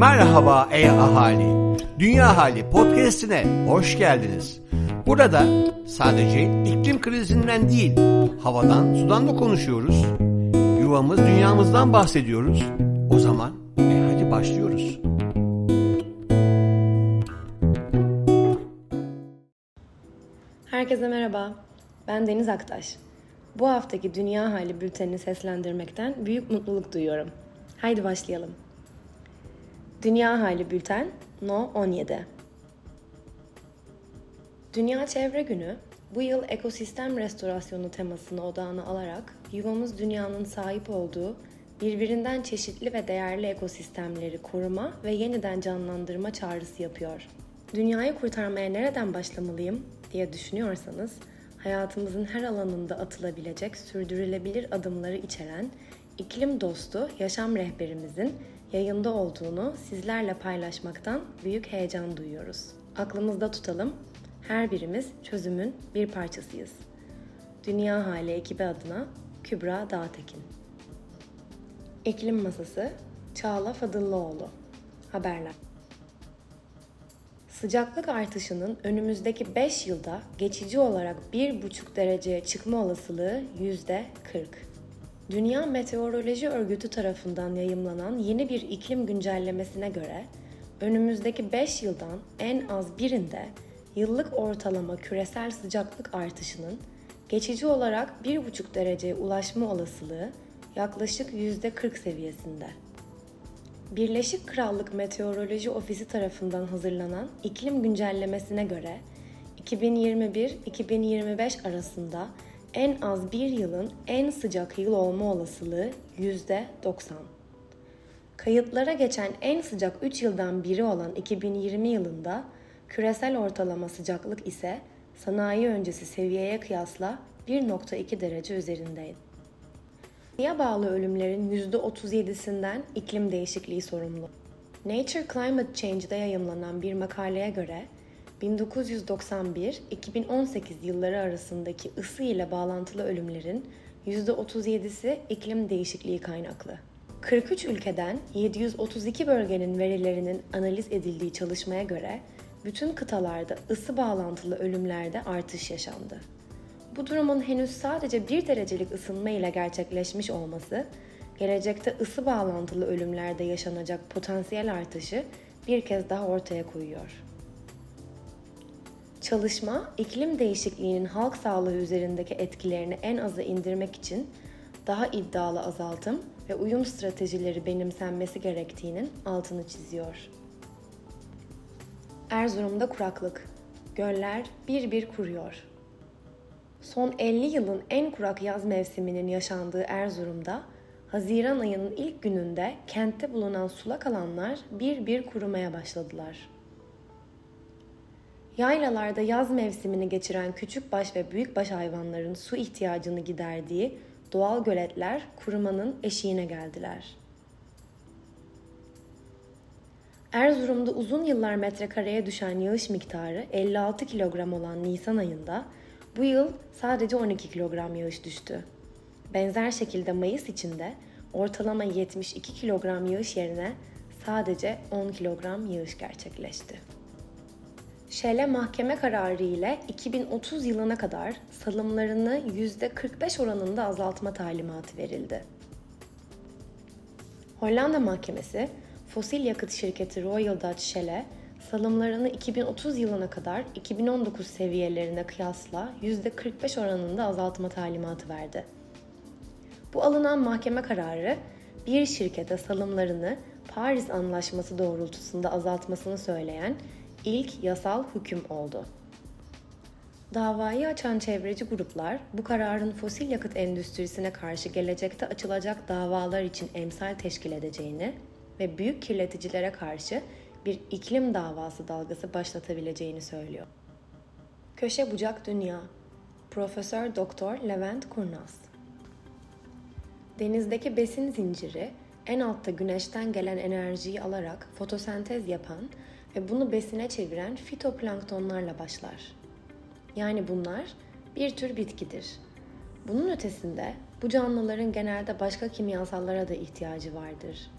Merhaba ey ahali. Dünya Hali podcast'ine hoş geldiniz. Burada sadece iklim krizinden değil, havadan, sudan da konuşuyoruz. Yuvamız, dünyamızdan bahsediyoruz. O zaman e hadi başlıyoruz. Herkese merhaba. Ben Deniz Aktaş. Bu haftaki Dünya Hali bültenini seslendirmekten büyük mutluluk duyuyorum. Haydi başlayalım. Dünya Hali Bülten No 17 Dünya Çevre Günü bu yıl ekosistem restorasyonu temasını odağına alarak yuvamız dünyanın sahip olduğu birbirinden çeşitli ve değerli ekosistemleri koruma ve yeniden canlandırma çağrısı yapıyor. Dünyayı kurtarmaya nereden başlamalıyım diye düşünüyorsanız hayatımızın her alanında atılabilecek sürdürülebilir adımları içeren iklim dostu yaşam rehberimizin yayında olduğunu sizlerle paylaşmaktan büyük heyecan duyuyoruz. Aklımızda tutalım, her birimiz çözümün bir parçasıyız. Dünya Hali ekibi adına Kübra Dağtekin. İklim Masası Çağla Fadıllıoğlu. Haberler. Sıcaklık artışının önümüzdeki 5 yılda geçici olarak 1,5 dereceye çıkma olasılığı %40. Dünya Meteoroloji Örgütü tarafından yayımlanan yeni bir iklim güncellemesine göre önümüzdeki 5 yıldan en az birinde yıllık ortalama küresel sıcaklık artışının geçici olarak 1,5 dereceye ulaşma olasılığı yaklaşık %40 seviyesinde. Birleşik Krallık Meteoroloji Ofisi tarafından hazırlanan iklim güncellemesine göre 2021-2025 arasında en az bir yılın en sıcak yıl olma olasılığı %90. Kayıtlara geçen en sıcak 3 yıldan biri olan 2020 yılında küresel ortalama sıcaklık ise sanayi öncesi seviyeye kıyasla 1.2 derece üzerindeydi. Niye bağlı ölümlerin %37'sinden iklim değişikliği sorumlu. Nature Climate Change'da yayımlanan bir makaleye göre 1991-2018 yılları arasındaki ısı ile bağlantılı ölümlerin %37'si iklim değişikliği kaynaklı. 43 ülkeden 732 bölgenin verilerinin analiz edildiği çalışmaya göre bütün kıtalarda ısı bağlantılı ölümlerde artış yaşandı. Bu durumun henüz sadece 1 derecelik ısınma ile gerçekleşmiş olması, gelecekte ısı bağlantılı ölümlerde yaşanacak potansiyel artışı bir kez daha ortaya koyuyor. Çalışma, iklim değişikliğinin halk sağlığı üzerindeki etkilerini en aza indirmek için daha iddialı azaltım ve uyum stratejileri benimsenmesi gerektiğinin altını çiziyor. Erzurum'da kuraklık. Göller bir bir kuruyor. Son 50 yılın en kurak yaz mevsiminin yaşandığı Erzurum'da Haziran ayının ilk gününde kentte bulunan sulak alanlar bir bir kurumaya başladılar. Yaylalarda yaz mevsimini geçiren küçük baş ve büyük baş hayvanların su ihtiyacını giderdiği doğal göletler kurumanın eşiğine geldiler. Erzurum'da uzun yıllar metrekareye düşen yağış miktarı 56 kilogram olan Nisan ayında bu yıl sadece 12 kilogram yağış düştü. Benzer şekilde Mayıs içinde ortalama 72 kilogram yağış yerine sadece 10 kilogram yağış gerçekleşti. Şele mahkeme kararı ile 2030 yılına kadar salımlarını %45 oranında azaltma talimatı verildi. Hollanda mahkemesi, fosil yakıt şirketi Royal Dutch Shell'e salımlarını 2030 yılına kadar 2019 seviyelerine kıyasla %45 oranında azaltma talimatı verdi. Bu alınan mahkeme kararı bir şirkete salımlarını Paris Anlaşması doğrultusunda azaltmasını söyleyen ilk yasal hüküm oldu. Davayı açan çevreci gruplar bu kararın fosil yakıt endüstrisine karşı gelecekte açılacak davalar için emsal teşkil edeceğini ve büyük kirleticilere karşı bir iklim davası dalgası başlatabileceğini söylüyor. Köşe Bucak Dünya Profesör Doktor Levent Kurnaz Denizdeki besin zinciri en altta güneşten gelen enerjiyi alarak fotosentez yapan ve bunu besine çeviren fitoplanktonlarla başlar. Yani bunlar bir tür bitkidir. Bunun ötesinde bu canlıların genelde başka kimyasallara da ihtiyacı vardır.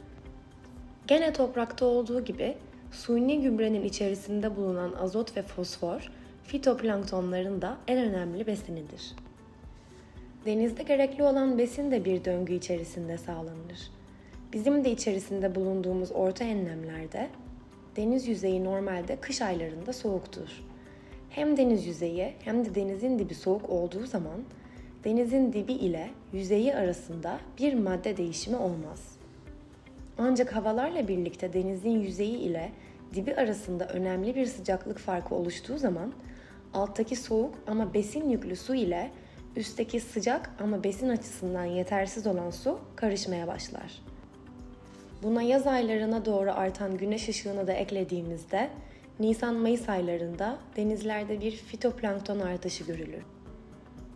Gene toprakta olduğu gibi suni gübrenin içerisinde bulunan azot ve fosfor fitoplanktonların da en önemli besinidir. Denizde gerekli olan besin de bir döngü içerisinde sağlanır. Bizim de içerisinde bulunduğumuz orta enlemlerde deniz yüzeyi normalde kış aylarında soğuktur. Hem deniz yüzeyi hem de denizin dibi soğuk olduğu zaman denizin dibi ile yüzeyi arasında bir madde değişimi olmaz. Ancak havalarla birlikte denizin yüzeyi ile dibi arasında önemli bir sıcaklık farkı oluştuğu zaman alttaki soğuk ama besin yüklü su ile üstteki sıcak ama besin açısından yetersiz olan su karışmaya başlar. Buna yaz aylarına doğru artan güneş ışığını da eklediğimizde Nisan-Mayıs aylarında denizlerde bir fitoplankton artışı görülür.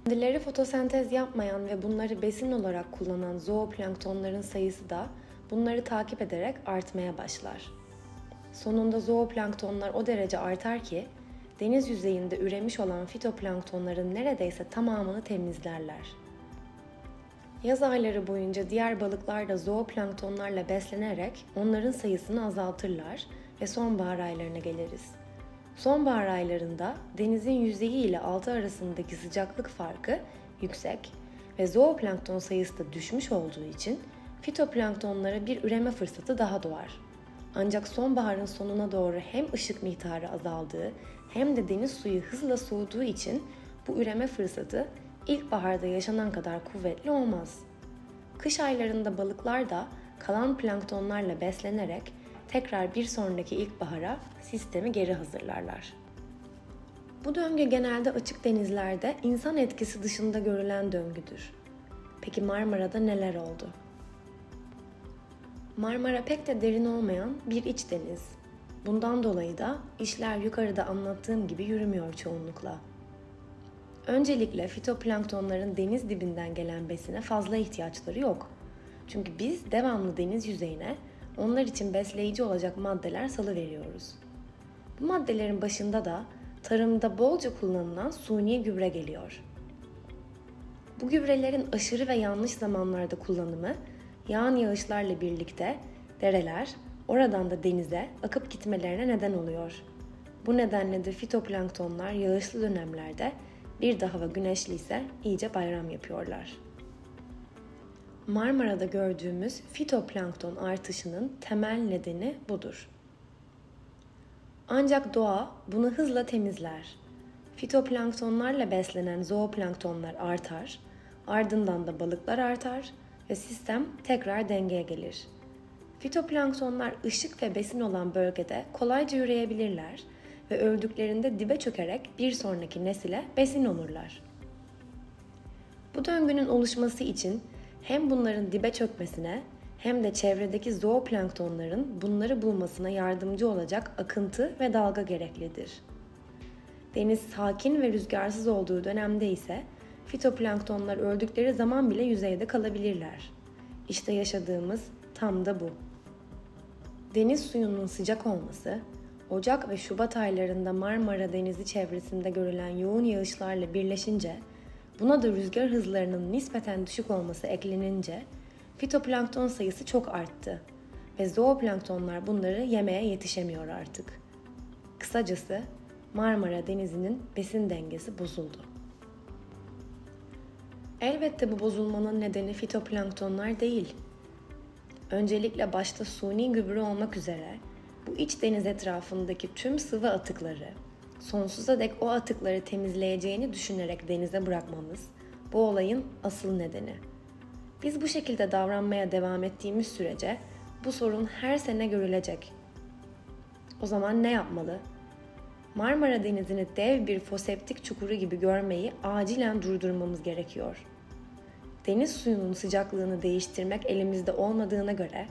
Kendileri fotosentez yapmayan ve bunları besin olarak kullanan zooplanktonların sayısı da bunları takip ederek artmaya başlar. Sonunda zooplanktonlar o derece artar ki deniz yüzeyinde üremiş olan fitoplanktonların neredeyse tamamını temizlerler. Yaz ayları boyunca diğer balıklar da zooplanktonlarla beslenerek onların sayısını azaltırlar ve sonbahar aylarına geliriz. Sonbahar aylarında denizin yüzeyi ile altı arasındaki sıcaklık farkı yüksek ve zooplankton sayısı da düşmüş olduğu için fitoplanktonlara bir üreme fırsatı daha doğar. Ancak sonbaharın sonuna doğru hem ışık miktarı azaldığı hem de deniz suyu hızla soğuduğu için bu üreme fırsatı ilkbaharda yaşanan kadar kuvvetli olmaz. Kış aylarında balıklar da kalan planktonlarla beslenerek tekrar bir sonraki ilkbahara sistemi geri hazırlarlar. Bu döngü genelde açık denizlerde insan etkisi dışında görülen döngüdür. Peki Marmara'da neler oldu? Marmara pek de derin olmayan bir iç deniz. Bundan dolayı da işler yukarıda anlattığım gibi yürümüyor çoğunlukla. Öncelikle fitoplanktonların deniz dibinden gelen besine fazla ihtiyaçları yok. Çünkü biz devamlı deniz yüzeyine onlar için besleyici olacak maddeler salı veriyoruz. Bu maddelerin başında da tarımda bolca kullanılan suni gübre geliyor. Bu gübrelerin aşırı ve yanlış zamanlarda kullanımı yağan yağışlarla birlikte dereler, oradan da denize akıp gitmelerine neden oluyor. Bu nedenle de fitoplanktonlar yağışlı dönemlerde bir de hava güneşli ise iyice bayram yapıyorlar. Marmara'da gördüğümüz fitoplankton artışının temel nedeni budur. Ancak doğa bunu hızla temizler. Fitoplanktonlarla beslenen zooplanktonlar artar, ardından da balıklar artar ve sistem tekrar dengeye gelir. Fitoplanktonlar ışık ve besin olan bölgede kolayca üreyebilirler ve öldüklerinde dibe çökerek bir sonraki nesile besin olurlar. Bu döngünün oluşması için hem bunların dibe çökmesine hem de çevredeki zooplanktonların bunları bulmasına yardımcı olacak akıntı ve dalga gereklidir. Deniz sakin ve rüzgarsız olduğu dönemde ise fitoplanktonlar öldükleri zaman bile yüzeyde kalabilirler. İşte yaşadığımız tam da bu. Deniz suyunun sıcak olması, Ocak ve Şubat aylarında Marmara Denizi çevresinde görülen yoğun yağışlarla birleşince, buna da rüzgar hızlarının nispeten düşük olması eklenince fitoplankton sayısı çok arttı ve zooplanktonlar bunları yemeye yetişemiyor artık. Kısacası Marmara Denizi'nin besin dengesi bozuldu. Elbette bu bozulmanın nedeni fitoplanktonlar değil. Öncelikle başta suni gübre olmak üzere bu iç deniz etrafındaki tüm sıvı atıkları sonsuza dek o atıkları temizleyeceğini düşünerek denize bırakmamız bu olayın asıl nedeni. Biz bu şekilde davranmaya devam ettiğimiz sürece bu sorun her sene görülecek. O zaman ne yapmalı? Marmara Denizi'ni dev bir foseptik çukuru gibi görmeyi acilen durdurmamız gerekiyor. Deniz suyunun sıcaklığını değiştirmek elimizde olmadığına göre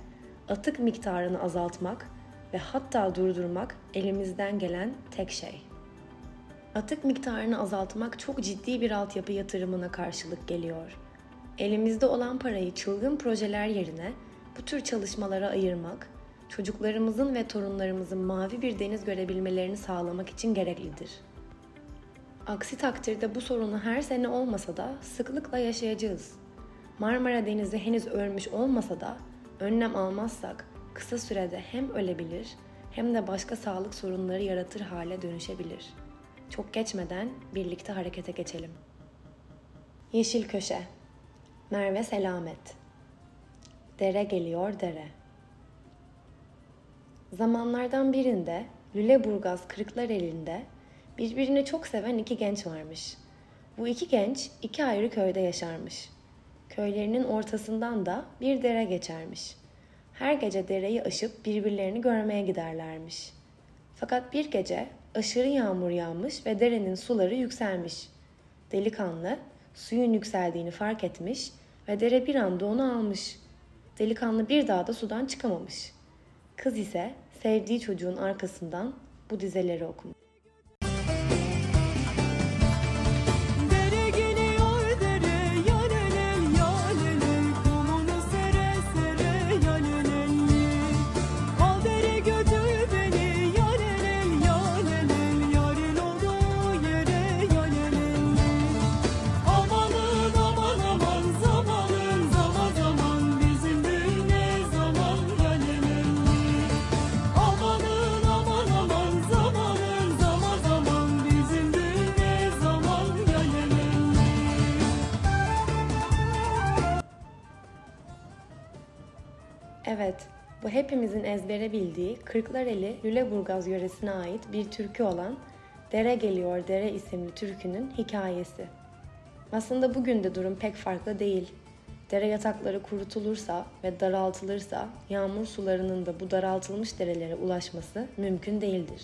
atık miktarını azaltmak ve hatta durdurmak elimizden gelen tek şey. Atık miktarını azaltmak çok ciddi bir altyapı yatırımına karşılık geliyor. Elimizde olan parayı çılgın projeler yerine bu tür çalışmalara ayırmak, çocuklarımızın ve torunlarımızın mavi bir deniz görebilmelerini sağlamak için gereklidir. Aksi takdirde bu sorunu her sene olmasa da sıklıkla yaşayacağız. Marmara Denizi henüz ölmüş olmasa da önlem almazsak kısa sürede hem ölebilir hem de başka sağlık sorunları yaratır hale dönüşebilir. Çok geçmeden birlikte harekete geçelim. Yeşil Köşe Merve Selamet Dere geliyor dere Zamanlardan birinde Lüleburgaz Kırıklar elinde birbirini çok seven iki genç varmış. Bu iki genç iki ayrı köyde yaşarmış. Köylerinin ortasından da bir dere geçermiş. Her gece dereyi aşıp birbirlerini görmeye giderlermiş. Fakat bir gece aşırı yağmur yağmış ve derenin suları yükselmiş. Delikanlı suyun yükseldiğini fark etmiş ve dere bir anda onu almış. Delikanlı bir daha da sudan çıkamamış. Kız ise sevdiği çocuğun arkasından bu dizeleri okumuş. Bu hepimizin ezbere bildiği Kırklareli Lüleburgaz yöresine ait bir türkü olan Dere Geliyor Dere isimli türkünün hikayesi. Aslında bugün de durum pek farklı değil. Dere yatakları kurutulursa ve daraltılırsa yağmur sularının da bu daraltılmış derelere ulaşması mümkün değildir.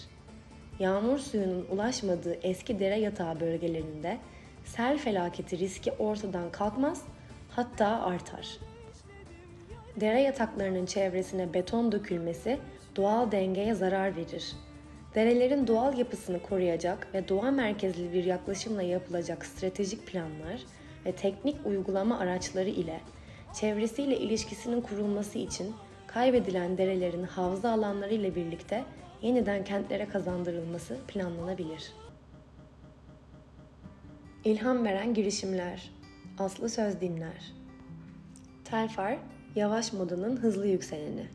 Yağmur suyunun ulaşmadığı eski dere yatağı bölgelerinde sel felaketi riski ortadan kalkmaz, hatta artar. Dere yataklarının çevresine beton dökülmesi doğal dengeye zarar verir. Derelerin doğal yapısını koruyacak ve doğa merkezli bir yaklaşımla yapılacak stratejik planlar ve teknik uygulama araçları ile çevresiyle ilişkisinin kurulması için kaybedilen derelerin havza alanları ile birlikte yeniden kentlere kazandırılması planlanabilir. İlham veren girişimler. Aslı söz dinler. Telfar, yavaş modanın hızlı yükseleni.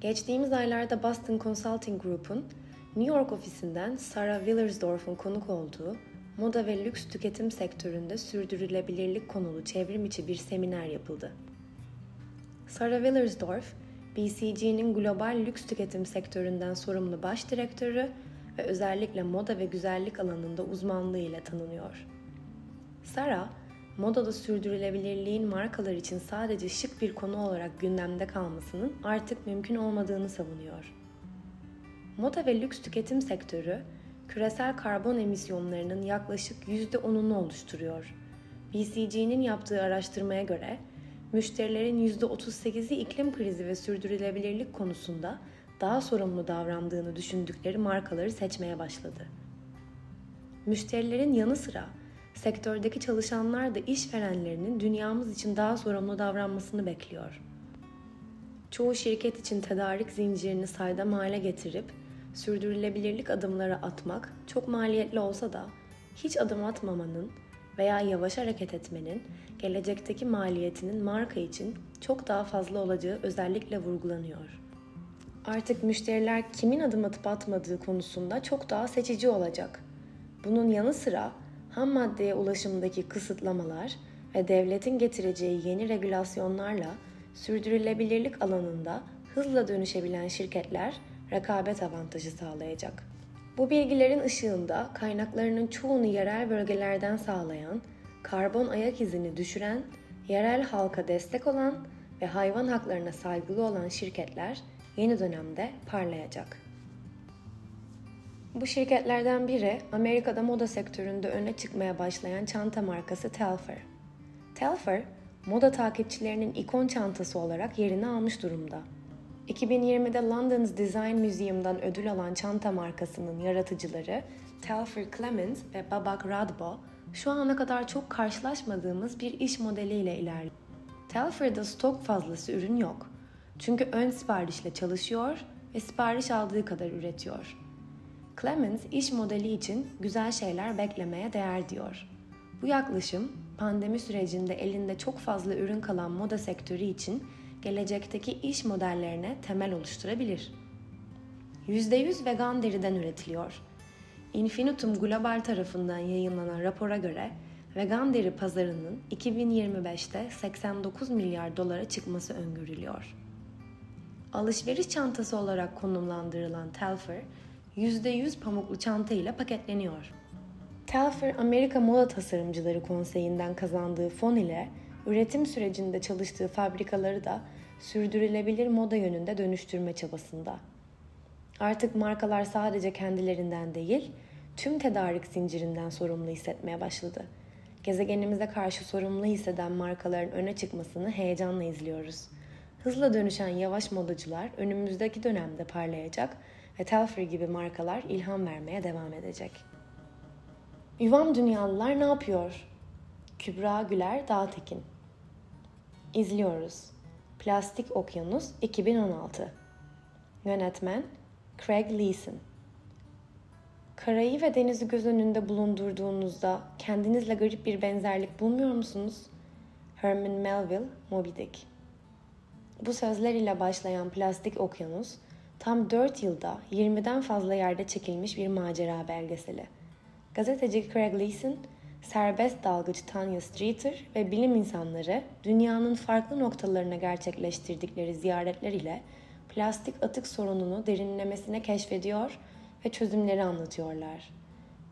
Geçtiğimiz aylarda Boston Consulting Group'un New York ofisinden Sarah Willersdorf'un konuk olduğu moda ve lüks tüketim sektöründe sürdürülebilirlik konulu çevrim içi bir seminer yapıldı. Sarah Willersdorf, BCG'nin global lüks tüketim sektöründen sorumlu baş direktörü ve özellikle moda ve güzellik alanında uzmanlığıyla tanınıyor. Sarah, modada sürdürülebilirliğin markalar için sadece şık bir konu olarak gündemde kalmasının artık mümkün olmadığını savunuyor. Moda ve lüks tüketim sektörü, küresel karbon emisyonlarının yaklaşık %10'unu oluşturuyor. BCG'nin yaptığı araştırmaya göre, müşterilerin %38'i iklim krizi ve sürdürülebilirlik konusunda daha sorumlu davrandığını düşündükleri markaları seçmeye başladı. Müşterilerin yanı sıra sektördeki çalışanlar da işverenlerinin dünyamız için daha sorumlu davranmasını bekliyor. Çoğu şirket için tedarik zincirini saydam hale getirip sürdürülebilirlik adımları atmak çok maliyetli olsa da hiç adım atmamanın veya yavaş hareket etmenin gelecekteki maliyetinin marka için çok daha fazla olacağı özellikle vurgulanıyor. Artık müşteriler kimin adım atıp atmadığı konusunda çok daha seçici olacak. Bunun yanı sıra ham maddeye ulaşımdaki kısıtlamalar ve devletin getireceği yeni regülasyonlarla sürdürülebilirlik alanında hızla dönüşebilen şirketler rekabet avantajı sağlayacak. Bu bilgilerin ışığında kaynaklarının çoğunu yerel bölgelerden sağlayan, karbon ayak izini düşüren, yerel halka destek olan ve hayvan haklarına saygılı olan şirketler yeni dönemde parlayacak. Bu şirketlerden biri Amerika'da moda sektöründe öne çıkmaya başlayan çanta markası Telfar. Telfar, moda takipçilerinin ikon çantası olarak yerini almış durumda. 2020'de London's Design Museum'dan ödül alan çanta markasının yaratıcıları Telfar Clemens ve Babak Radbo, şu ana kadar çok karşılaşmadığımız bir iş modeliyle ilerliyor. Telfar'da stok fazlası ürün yok. Çünkü ön siparişle çalışıyor ve sipariş aldığı kadar üretiyor. Clemens iş modeli için güzel şeyler beklemeye değer diyor. Bu yaklaşım pandemi sürecinde elinde çok fazla ürün kalan moda sektörü için gelecekteki iş modellerine temel oluşturabilir. %100 vegan deriden üretiliyor. Infinitum Global tarafından yayınlanan rapora göre vegan deri pazarının 2025'te 89 milyar dolara çıkması öngörülüyor. Alışveriş çantası olarak konumlandırılan Telfar, %100 pamuklu çanta ile paketleniyor. Telfar, Amerika Moda Tasarımcıları Konseyi'nden kazandığı fon ile üretim sürecinde çalıştığı fabrikaları da sürdürülebilir moda yönünde dönüştürme çabasında. Artık markalar sadece kendilerinden değil, tüm tedarik zincirinden sorumlu hissetmeye başladı. Gezegenimize karşı sorumlu hisseden markaların öne çıkmasını heyecanla izliyoruz. Hızla dönüşen yavaş modacılar önümüzdeki dönemde parlayacak ve Telfar gibi markalar ilham vermeye devam edecek. Yuvam Dünyalılar ne yapıyor? Kübra Güler Dağtekin İzliyoruz. Plastik Okyanus 2016 Yönetmen Craig Leeson Karayı ve denizi göz önünde bulundurduğunuzda kendinizle garip bir benzerlik bulmuyor musunuz? Herman Melville, Moby Dick Bu sözler ile başlayan Plastik Okyanus, tam 4 yılda 20'den fazla yerde çekilmiş bir macera belgeseli. Gazeteci Craig Leeson, serbest dalgıç Tanya Streeter ve bilim insanları dünyanın farklı noktalarına gerçekleştirdikleri ziyaretler ile plastik atık sorununu derinlemesine keşfediyor ve çözümleri anlatıyorlar.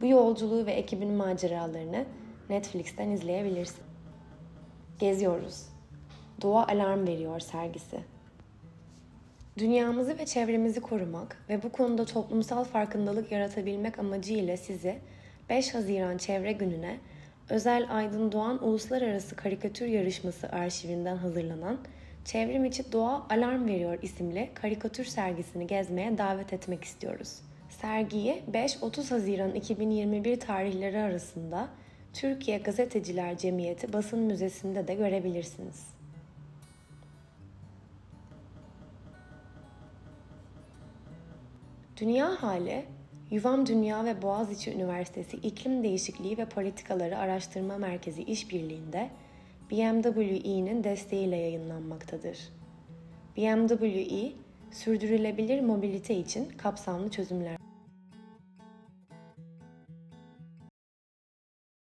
Bu yolculuğu ve ekibin maceralarını Netflix'ten izleyebilirsin. Geziyoruz. Doğa alarm veriyor sergisi. Dünyamızı ve çevremizi korumak ve bu konuda toplumsal farkındalık yaratabilmek amacıyla sizi 5 Haziran Çevre Günü'ne Özel Aydın Doğan Uluslararası Karikatür Yarışması arşivinden hazırlanan Çevrim içi Doğa Alarm Veriyor isimli karikatür sergisini gezmeye davet etmek istiyoruz. Sergiyi 5-30 Haziran 2021 tarihleri arasında Türkiye Gazeteciler Cemiyeti Basın Müzesi'nde de görebilirsiniz. Dünya hali, Yuvam Dünya ve Boğaziçi Üniversitesi İklim Değişikliği ve Politikaları Araştırma Merkezi işbirliğinde BMWE'nin desteğiyle yayınlanmaktadır. BMWE, sürdürülebilir mobilite için kapsamlı çözümler